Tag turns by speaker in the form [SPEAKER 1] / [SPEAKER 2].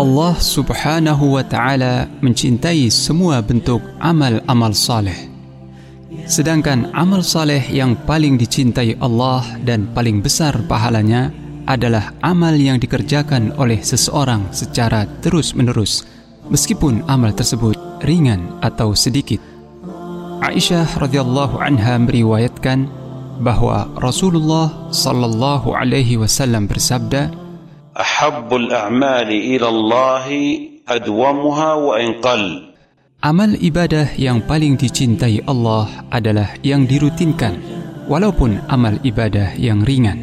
[SPEAKER 1] Allah Subhanahu wa taala mencintai semua bentuk amal-amal saleh. Sedangkan amal saleh yang paling dicintai Allah dan paling besar pahalanya adalah amal yang dikerjakan oleh seseorang secara terus-menerus meskipun amal tersebut ringan atau sedikit. Aisyah radhiyallahu anha meriwayatkan bahwa Rasulullah sallallahu alaihi wasallam bersabda,
[SPEAKER 2] "Ahabbul a'mali ila Allah adwamuha wa inqal."
[SPEAKER 1] Amal ibadah yang paling dicintai Allah adalah yang dirutinkan, walaupun amal ibadah yang ringan.